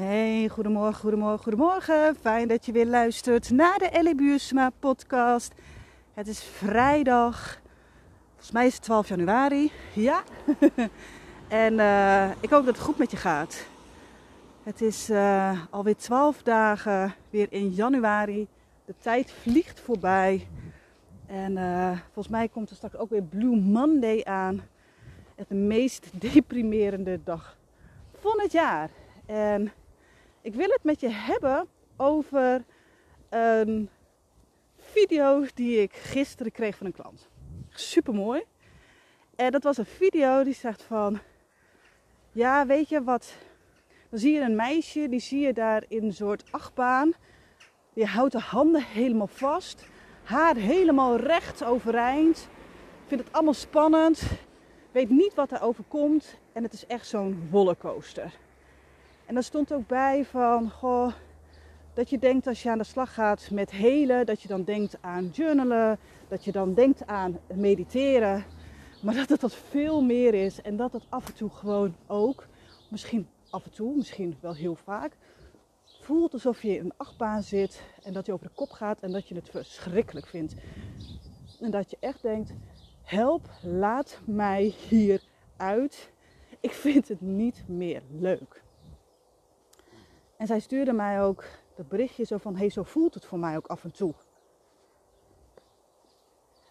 Hey, goedemorgen, goedemorgen, goedemorgen. Fijn dat je weer luistert naar de Ellie Buursma podcast. Het is vrijdag. Volgens mij is het 12 januari. Ja. en uh, ik hoop dat het goed met je gaat. Het is uh, alweer 12 dagen weer in januari. De tijd vliegt voorbij. En uh, volgens mij komt er straks ook weer Blue Monday aan. Het meest deprimerende dag van het jaar. En ik wil het met je hebben over een video die ik gisteren kreeg van een klant. Super mooi. En dat was een video die zegt van, ja weet je wat, dan zie je een meisje, die zie je daar in een soort achtbaan. Die houdt de handen helemaal vast, haar helemaal recht overeind. Vindt het allemaal spannend, weet niet wat er overkomt en het is echt zo'n rollercoaster. En daar stond ook bij van, goh, dat je denkt als je aan de slag gaat met helen, dat je dan denkt aan journalen, dat je dan denkt aan mediteren. Maar dat het dat veel meer is en dat het af en toe gewoon ook, misschien af en toe, misschien wel heel vaak, voelt alsof je in een achtbaan zit en dat je over de kop gaat en dat je het verschrikkelijk vindt. En dat je echt denkt, help, laat mij hier uit. Ik vind het niet meer leuk. En zij stuurde mij ook dat berichtje zo van, hey, zo voelt het voor mij ook af en toe.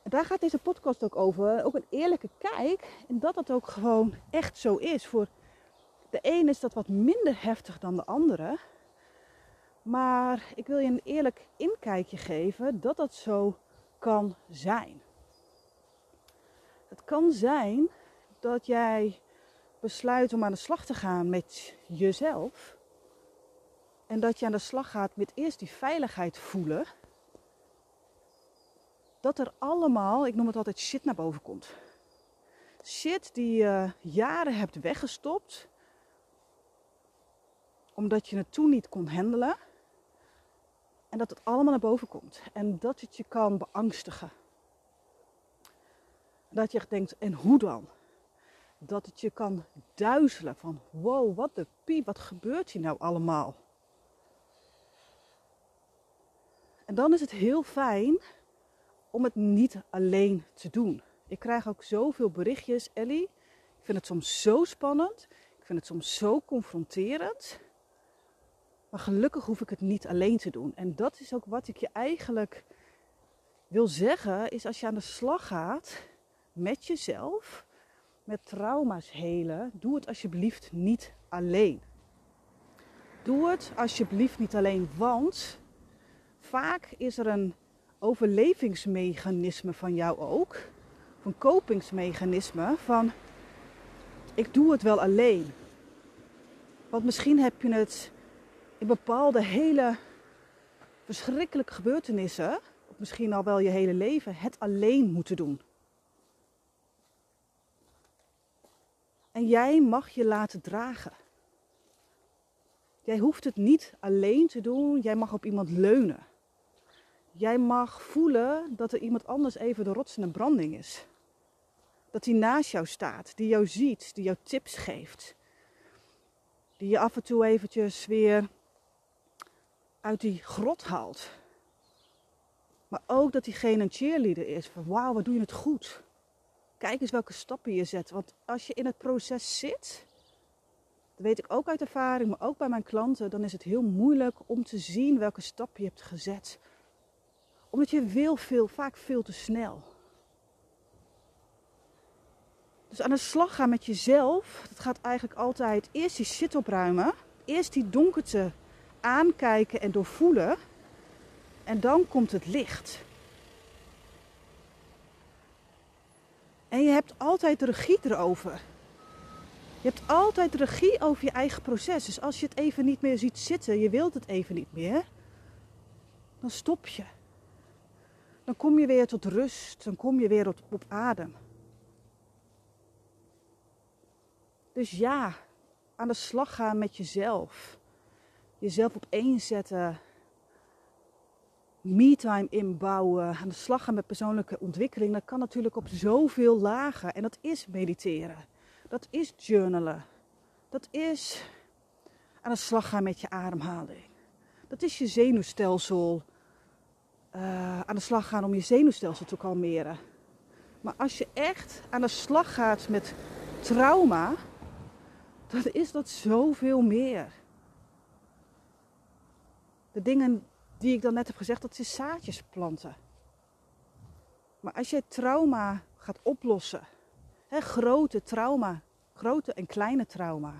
En daar gaat deze podcast ook over. Ook een eerlijke kijk. En dat het ook gewoon echt zo is. Voor de een is dat wat minder heftig dan de andere. Maar ik wil je een eerlijk inkijkje geven dat dat zo kan zijn. Het kan zijn dat jij besluit om aan de slag te gaan met jezelf. En dat je aan de slag gaat met eerst die veiligheid voelen. Dat er allemaal, ik noem het altijd shit naar boven komt. Shit die je jaren hebt weggestopt. Omdat je het toen niet kon handelen. En dat het allemaal naar boven komt. En dat het je kan beangstigen. Dat je denkt, en hoe dan? Dat het je kan duizelen van, wow, wat de piep, wat gebeurt hier nou allemaal? En dan is het heel fijn om het niet alleen te doen. Ik krijg ook zoveel berichtjes, Ellie. Ik vind het soms zo spannend. Ik vind het soms zo confronterend. Maar gelukkig hoef ik het niet alleen te doen. En dat is ook wat ik je eigenlijk wil zeggen. Is als je aan de slag gaat met jezelf, met trauma's helen, doe het alsjeblieft niet alleen. Doe het alsjeblieft niet alleen, want vaak is er een overlevingsmechanisme van jou ook. Een kopingsmechanisme van ik doe het wel alleen. Want misschien heb je het in bepaalde hele verschrikkelijke gebeurtenissen, of misschien al wel je hele leven, het alleen moeten doen. En jij mag je laten dragen. Jij hoeft het niet alleen te doen, jij mag op iemand leunen. Jij mag voelen dat er iemand anders even de rots in de branding is. Dat hij naast jou staat, die jou ziet, die jou tips geeft. Die je af en toe eventjes weer uit die grot haalt. Maar ook dat diegene een cheerleader is. Van wauw, wat doe je het goed. Kijk eens welke stappen je zet. Want als je in het proces zit, dat weet ik ook uit ervaring, maar ook bij mijn klanten, dan is het heel moeilijk om te zien welke stap je hebt gezet omdat je wil veel, vaak veel te snel. Dus aan de slag gaan met jezelf, dat gaat eigenlijk altijd eerst die shit opruimen. Eerst die donkerte aankijken en doorvoelen. En dan komt het licht. En je hebt altijd regie erover. Je hebt altijd regie over je eigen proces. Dus als je het even niet meer ziet zitten, je wilt het even niet meer, dan stop je dan kom je weer tot rust, dan kom je weer op, op adem. Dus ja, aan de slag gaan met jezelf. Jezelf op één zetten. Me-time inbouwen. Aan de slag gaan met persoonlijke ontwikkeling. Dat kan natuurlijk op zoveel lagen. En dat is mediteren. Dat is journalen. Dat is aan de slag gaan met je ademhaling. Dat is je zenuwstelsel uh, aan de slag gaan om je zenuwstelsel te kalmeren. Maar als je echt aan de slag gaat met trauma, dan is dat zoveel meer. De dingen die ik dan net heb gezegd, dat is zaadjes planten. Maar als je trauma gaat oplossen, hè, grote trauma, grote en kleine trauma,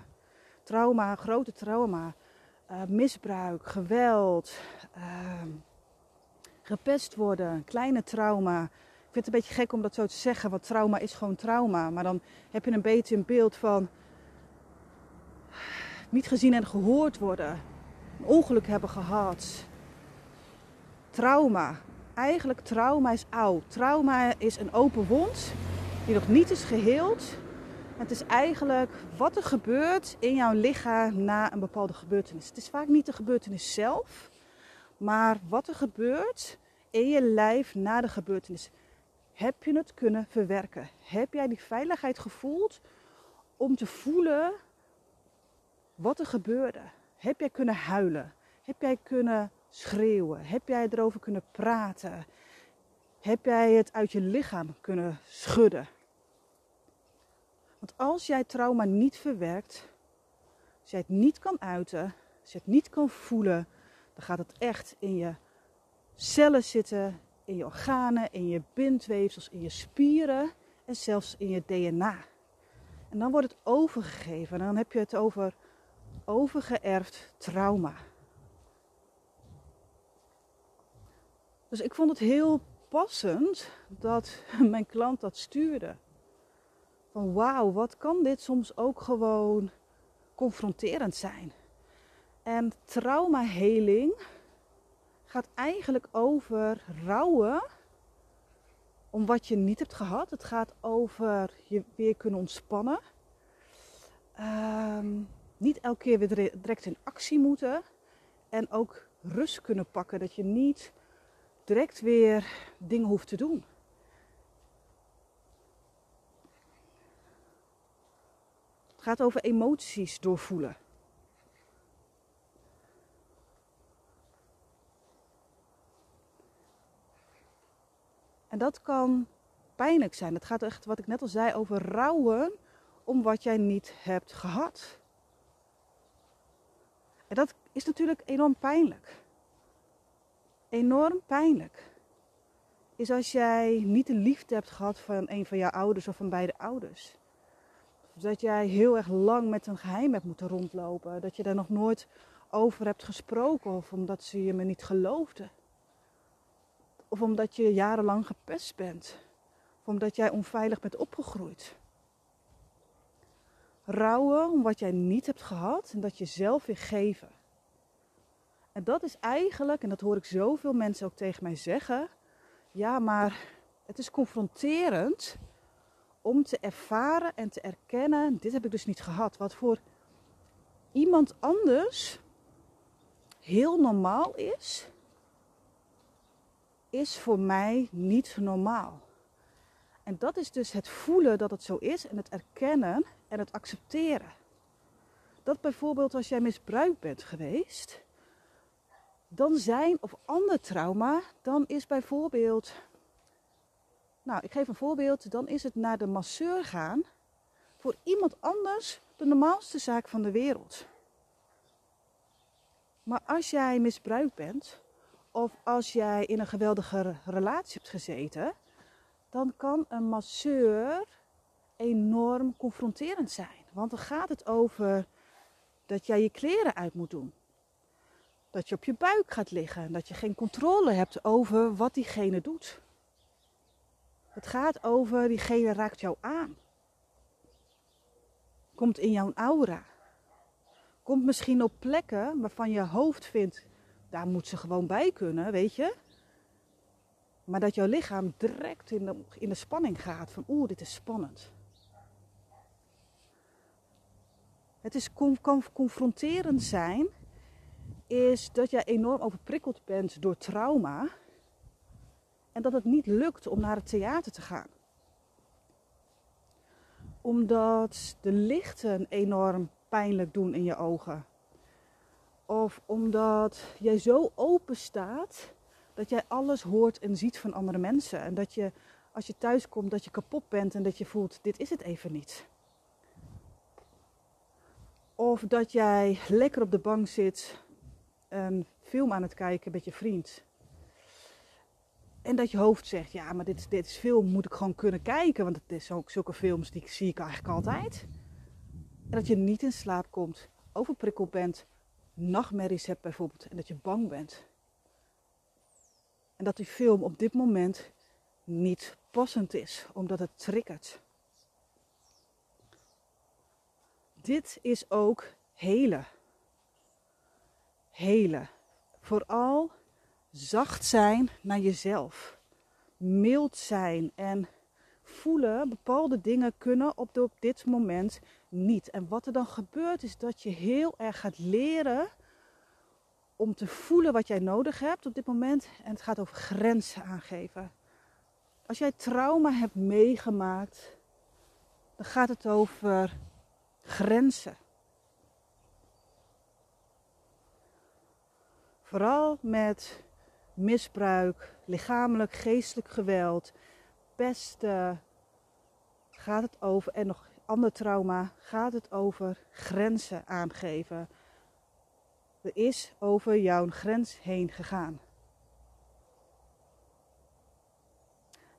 trauma, grote trauma, uh, misbruik, geweld, uh, gepest worden, kleine trauma. Ik vind het een beetje gek om dat zo te zeggen, want trauma is gewoon trauma. Maar dan heb je een beetje een beeld van niet gezien en gehoord worden, een ongeluk hebben gehad. Trauma. Eigenlijk trauma is oud. Trauma is een open wond die nog niet is geheeld. Het is eigenlijk wat er gebeurt in jouw lichaam na een bepaalde gebeurtenis. Het is vaak niet de gebeurtenis zelf, maar wat er gebeurt in je lijf na de gebeurtenis. Heb je het kunnen verwerken? Heb jij die veiligheid gevoeld om te voelen wat er gebeurde? Heb jij kunnen huilen? Heb jij kunnen schreeuwen? Heb jij erover kunnen praten? Heb jij het uit je lichaam kunnen schudden? Want als jij trauma niet verwerkt, als jij het niet kan uiten, als je het niet kan voelen, dan gaat het echt in je cellen zitten, in je organen, in je bindweefsels, in je spieren en zelfs in je DNA. En dan wordt het overgegeven en dan heb je het over overgeërfd trauma. Dus ik vond het heel passend dat mijn klant dat stuurde. Van wauw, wat kan dit soms ook gewoon confronterend zijn. En traumaheling gaat eigenlijk over rouwen om wat je niet hebt gehad. Het gaat over je weer kunnen ontspannen. Um, niet elke keer weer direct in actie moeten. En ook rust kunnen pakken. Dat je niet direct weer dingen hoeft te doen. Het gaat over emoties doorvoelen. En dat kan pijnlijk zijn. Het gaat echt, wat ik net al zei, over rouwen om wat jij niet hebt gehad. En dat is natuurlijk enorm pijnlijk. Enorm pijnlijk. Is als jij niet de liefde hebt gehad van een van jouw ouders of van beide ouders. Of dat jij heel erg lang met een geheim hebt moeten rondlopen. Dat je daar nog nooit over hebt gesproken of omdat ze je me niet geloofden. Of omdat je jarenlang gepest bent. Of omdat jij onveilig bent opgegroeid. Rouwen om wat jij niet hebt gehad en dat je zelf weer geven. En dat is eigenlijk, en dat hoor ik zoveel mensen ook tegen mij zeggen. Ja, maar het is confronterend om te ervaren en te erkennen: dit heb ik dus niet gehad. Wat voor iemand anders heel normaal is, is voor mij niet normaal. En dat is dus het voelen dat het zo is en het erkennen en het accepteren. Dat bijvoorbeeld als jij misbruikt bent geweest, dan zijn of ander trauma, dan is bijvoorbeeld, nou ik geef een voorbeeld, dan is het naar de masseur gaan voor iemand anders de normaalste zaak van de wereld. Maar als jij misbruikt bent, of als jij in een geweldige relatie hebt gezeten, dan kan een masseur enorm confronterend zijn. Want dan gaat het over dat jij je kleren uit moet doen. Dat je op je buik gaat liggen en dat je geen controle hebt over wat diegene doet. Het gaat over diegene raakt jou aan. Komt in jouw aura. Komt misschien op plekken waarvan je hoofd vindt, daar moet ze gewoon bij kunnen, weet je. Maar dat jouw lichaam direct in de, in de spanning gaat van oeh, dit is spannend. Het is kan confronterend zijn, is dat jij enorm overprikkeld bent door trauma en dat het niet lukt om naar het theater te gaan. Omdat de lichten enorm pijnlijk doen in je ogen. Of omdat jij zo open staat dat jij alles hoort en ziet van andere mensen. En dat je als je thuis komt dat je kapot bent en dat je voelt dit is het even niet. Of dat jij lekker op de bank zit, een film aan het kijken met je vriend. En dat je hoofd zegt, ja, maar dit, dit is film, moet ik gewoon kunnen kijken. Want het is ook zulke films, die zie ik eigenlijk altijd. En dat je niet in slaap komt, overprikkeld bent, nachtmerries hebt bijvoorbeeld. En dat je bang bent. En dat die film op dit moment niet passend is, omdat het triggert. Dit is ook hele. Hele. Vooral zacht zijn naar jezelf. Mild zijn en voelen bepaalde dingen kunnen op, op dit moment niet. En wat er dan gebeurt is dat je heel erg gaat leren om te voelen wat jij nodig hebt op dit moment. En het gaat over grenzen aangeven. Als jij trauma hebt meegemaakt, dan gaat het over grenzen. Vooral met misbruik, lichamelijk, geestelijk geweld, pesten, gaat het over, en nog ander trauma, gaat het over grenzen aangeven. Er is over jouw grens heen gegaan.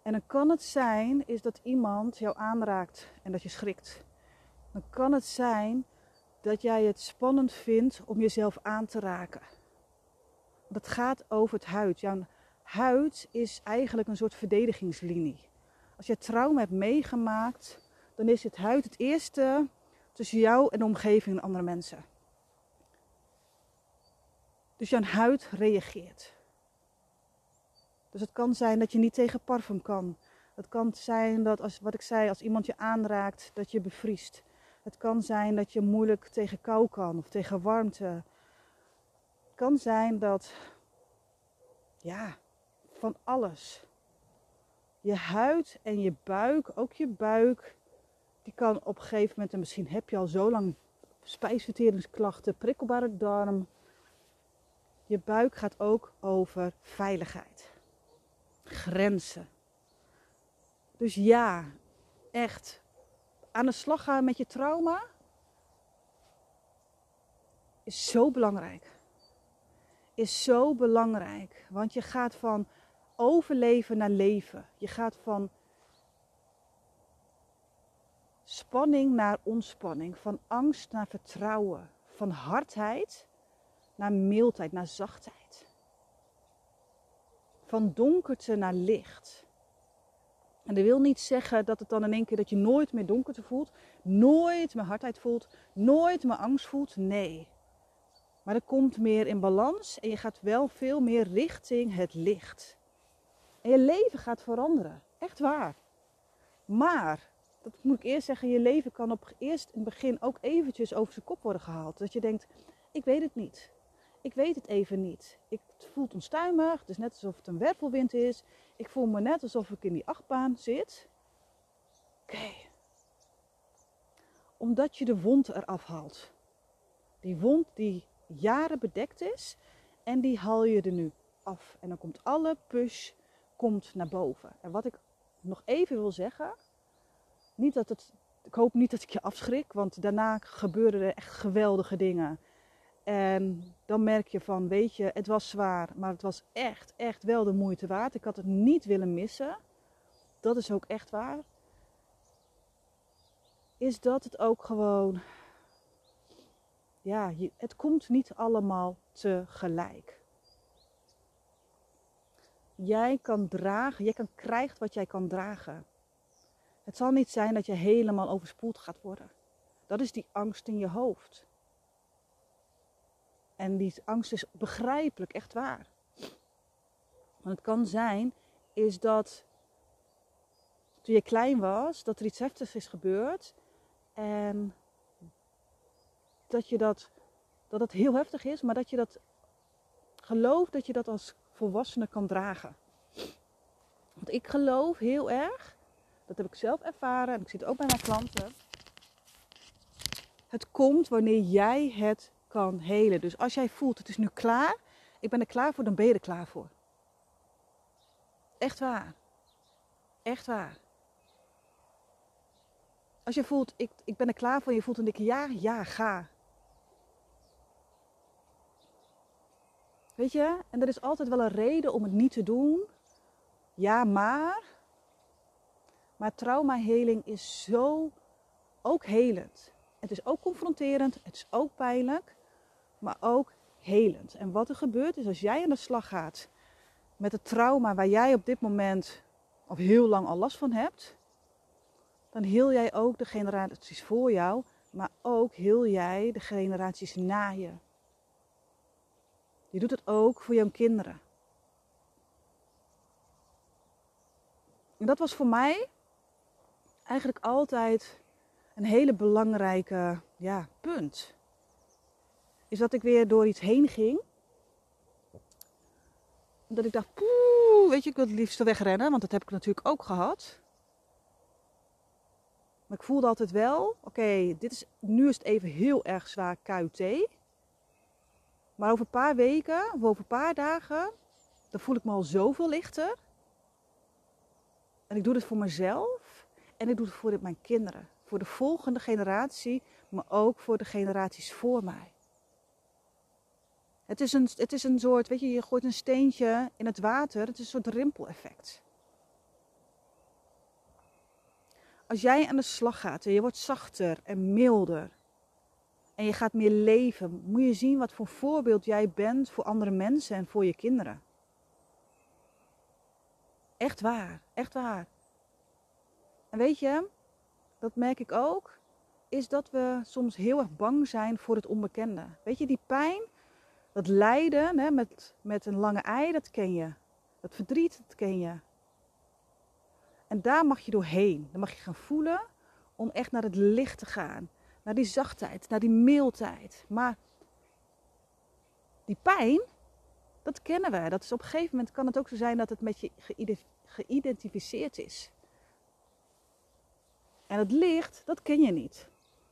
En dan kan het zijn is dat iemand jou aanraakt en dat je schrikt. Dan kan het zijn dat jij het spannend vindt om jezelf aan te raken. Dat gaat over het huid. Jouw huid is eigenlijk een soort verdedigingslinie. Als je trauma hebt meegemaakt, dan is het huid het eerste tussen jou en de omgeving en andere mensen. Dus jouw huid reageert. Dus het kan zijn dat je niet tegen parfum kan. Het kan zijn dat, als, wat ik zei, als iemand je aanraakt, dat je bevriest. Het kan zijn dat je moeilijk tegen kou kan of tegen warmte. Het kan zijn dat, ja, van alles. Je huid en je buik, ook je buik, die kan op een gegeven moment, en misschien heb je al zo lang spijsverteringsklachten, prikkelbare darm. Je buik gaat ook over veiligheid grenzen. Dus ja, echt aan de slag gaan met je trauma is zo belangrijk. Is zo belangrijk. Want je gaat van overleven naar leven. Je gaat van spanning naar ontspanning. Van angst naar vertrouwen. Van hardheid naar mildheid, naar zachtheid van donkerte naar licht. En dat wil niet zeggen dat het dan in één keer dat je nooit meer donkerte voelt, nooit meer hardheid voelt, nooit meer angst voelt. Nee. Maar er komt meer in balans en je gaat wel veel meer richting het licht. En je leven gaat veranderen. Echt waar. Maar, dat moet ik eerst zeggen, je leven kan op eerst in het begin ook eventjes over zijn kop worden gehaald. Dat je denkt, ik weet het niet ik weet het even niet. Ik, het voelt onstuimig. Het is net alsof het een wervelwind is. Ik voel me net alsof ik in die achtbaan zit. Oké. Omdat je de wond eraf haalt. Die wond die jaren bedekt is. En die haal je er nu af. En dan komt alle push komt naar boven. En wat ik nog even wil zeggen. Niet dat het, ik hoop niet dat ik je afschrik. Want daarna gebeuren er echt geweldige dingen en dan merk je van, weet je, het was zwaar, maar het was echt, echt wel de moeite waard. Ik had het niet willen missen. Dat is ook echt waar. Is dat het ook gewoon, ja, het komt niet allemaal tegelijk. Jij kan dragen, jij kan krijgen wat jij kan dragen. Het zal niet zijn dat je helemaal overspoeld gaat worden. Dat is die angst in je hoofd. En die angst is begrijpelijk, echt waar. Want het kan zijn, is dat toen je klein was, dat er iets heftigs is gebeurd. En dat je dat, dat het heel heftig is, maar dat je dat gelooft dat je dat als volwassene kan dragen. Want ik geloof heel erg, dat heb ik zelf ervaren en ik zit ook bij mijn klanten. Het komt wanneer jij het kan helen. Dus als jij voelt, het is nu klaar, ik ben er klaar voor, dan ben je er klaar voor. Echt waar. Echt waar. Als je voelt, ik, ik ben er klaar voor je voelt een dikke ja, ja, ga. Weet je, en er is altijd wel een reden om het niet te doen. Ja, maar. Maar traumaheling is zo ook helend. Het is ook confronterend, het is ook pijnlijk, maar ook helend. En wat er gebeurt is als jij aan de slag gaat met het trauma waar jij op dit moment of heel lang al last van hebt, dan heel jij ook de generaties voor jou, maar ook heel jij de generaties na je. Je doet het ook voor jouw kinderen. En dat was voor mij eigenlijk altijd een hele belangrijke ja, punt. Is dat ik weer door iets heen ging. Dat ik dacht, poeh, weet je, ik wil het liefst wegrennen, want dat heb ik natuurlijk ook gehad. Maar ik voelde altijd wel, oké, dit is, nu is het even heel erg zwaar KUT. Maar over een paar weken of over een paar dagen, dan voel ik me al zoveel lichter. En ik doe dit voor mezelf en ik doe het voor mijn kinderen. Voor de volgende generatie, maar ook voor de generaties voor mij. Het is een, het is een soort, weet je, je gooit een steentje in het water. Het is een soort rimpeleffect. Als jij aan de slag gaat en je wordt zachter en milder en je gaat meer leven, moet je zien wat voor voorbeeld jij bent voor andere mensen en voor je kinderen. Echt waar, echt waar. En weet je, dat merk ik ook, is dat we soms heel erg bang zijn voor het onbekende. Weet je, die pijn, dat lijden hè, met, met een lange ei, dat ken je. Dat verdriet, dat ken je. En daar mag je doorheen. Dan mag je gaan voelen om echt naar het licht te gaan. Naar die zachtheid, naar die mildheid. Maar die pijn, dat kennen we. Dat is op een gegeven moment kan het ook zo zijn dat het met je geïdentificeerd is. En het licht, dat ken je niet.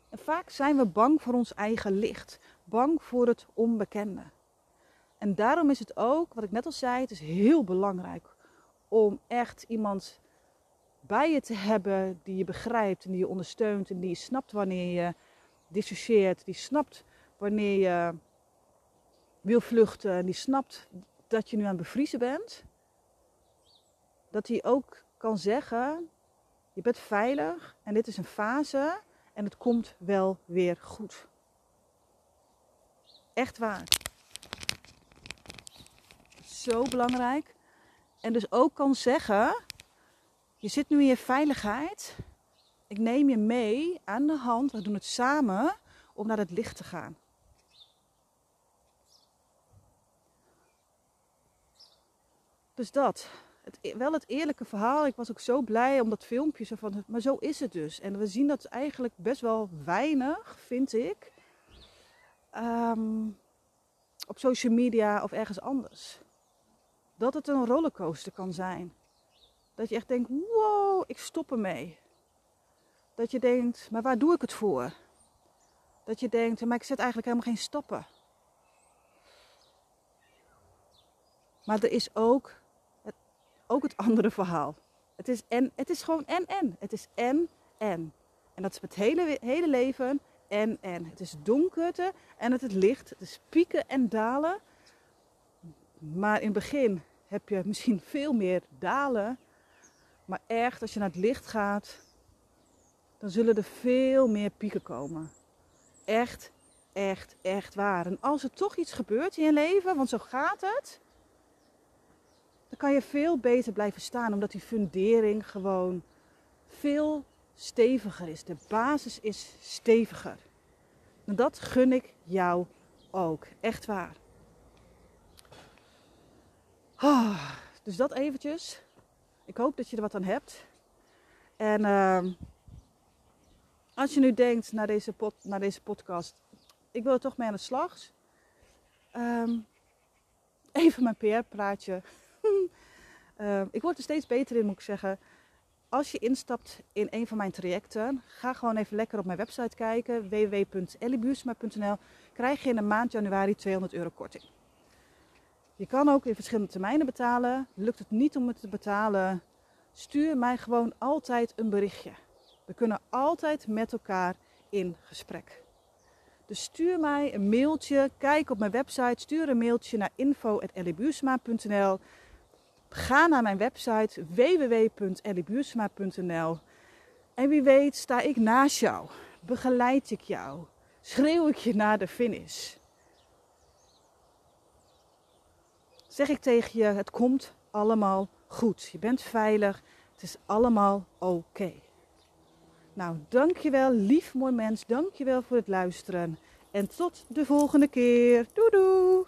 En vaak zijn we bang voor ons eigen licht. Bang voor het onbekende. En daarom is het ook, wat ik net al zei, het is heel belangrijk om echt iemand bij je te hebben die je begrijpt en die je ondersteunt en die snapt wanneer je dissocieert, die snapt wanneer je wil vluchten en die snapt dat je nu aan het bevriezen bent. Dat hij ook kan zeggen, je bent veilig en dit is een fase en het komt wel weer goed. Echt waar. Zo belangrijk. En dus ook kan zeggen, je zit nu in je veiligheid. Ik neem je mee aan de hand. We doen het samen om naar het licht te gaan. Dus dat. E-, wel het eerlijke verhaal. Ik was ook zo blij om dat filmpje. Zo van, maar zo is het dus. En we zien dat eigenlijk best wel weinig, vind ik. Ehm, op social media of ergens anders. Dat het een rollercoaster kan zijn. Dat je echt denkt, wow, ik stop ermee. Dat je denkt, maar waar doe ik het voor? Dat je denkt, maar ik zet eigenlijk helemaal geen stappen. Maar er is ook het andere verhaal. Het is, en, het is gewoon en en. Het is en en. En dat is het hele, hele leven en en. Het is donkerte en het licht. Het is pieken en dalen. Maar in het begin heb je misschien veel meer dalen maar echt, als je naar het licht gaat, dan zullen er veel meer pieken komen. Echt, echt, echt waar. En als er toch iets gebeurt in je leven, want zo gaat het, dan kan je veel beter blijven staan, omdat die fundering gewoon veel steviger is. De basis is steviger. En dat gun ik jou ook. Echt waar. Oh, dus dat eventjes. Ik hoop dat je er wat aan hebt. En uh, als je nu denkt naar deze, naar deze podcast, ik wil er toch mee aan de slag. Um, even mijn PR-praatje. Uh, ik word er steeds beter in, moet ik zeggen. als je instapt in een van mijn trajecten, ga gewoon even lekker op mijn website kijken, www.elliebuursma.nl. Krijg je in de maand januari 200 euro korting. Je kan ook in verschillende termijnen betalen. Lukt het niet om het te betalen, stuur mij gewoon altijd een berichtje. We kunnen altijd met elkaar in gesprek. Dus stuur mij een mailtje, kijk op mijn website, stuur een mailtje naar info.elliebuursma.nl. Ga naar mijn website www.elliebuursma.nl. En wie weet sta ik naast jou, begeleid ik jou, schreeuw ik je naar de finish. Zeg ik tegen je, het komt allemaal goed. Je bent veilig, het is allemaal oké. Nou, dankjewel, lief mooi mens. Dankjewel voor het luisteren. En tot de volgende keer. Doei doei!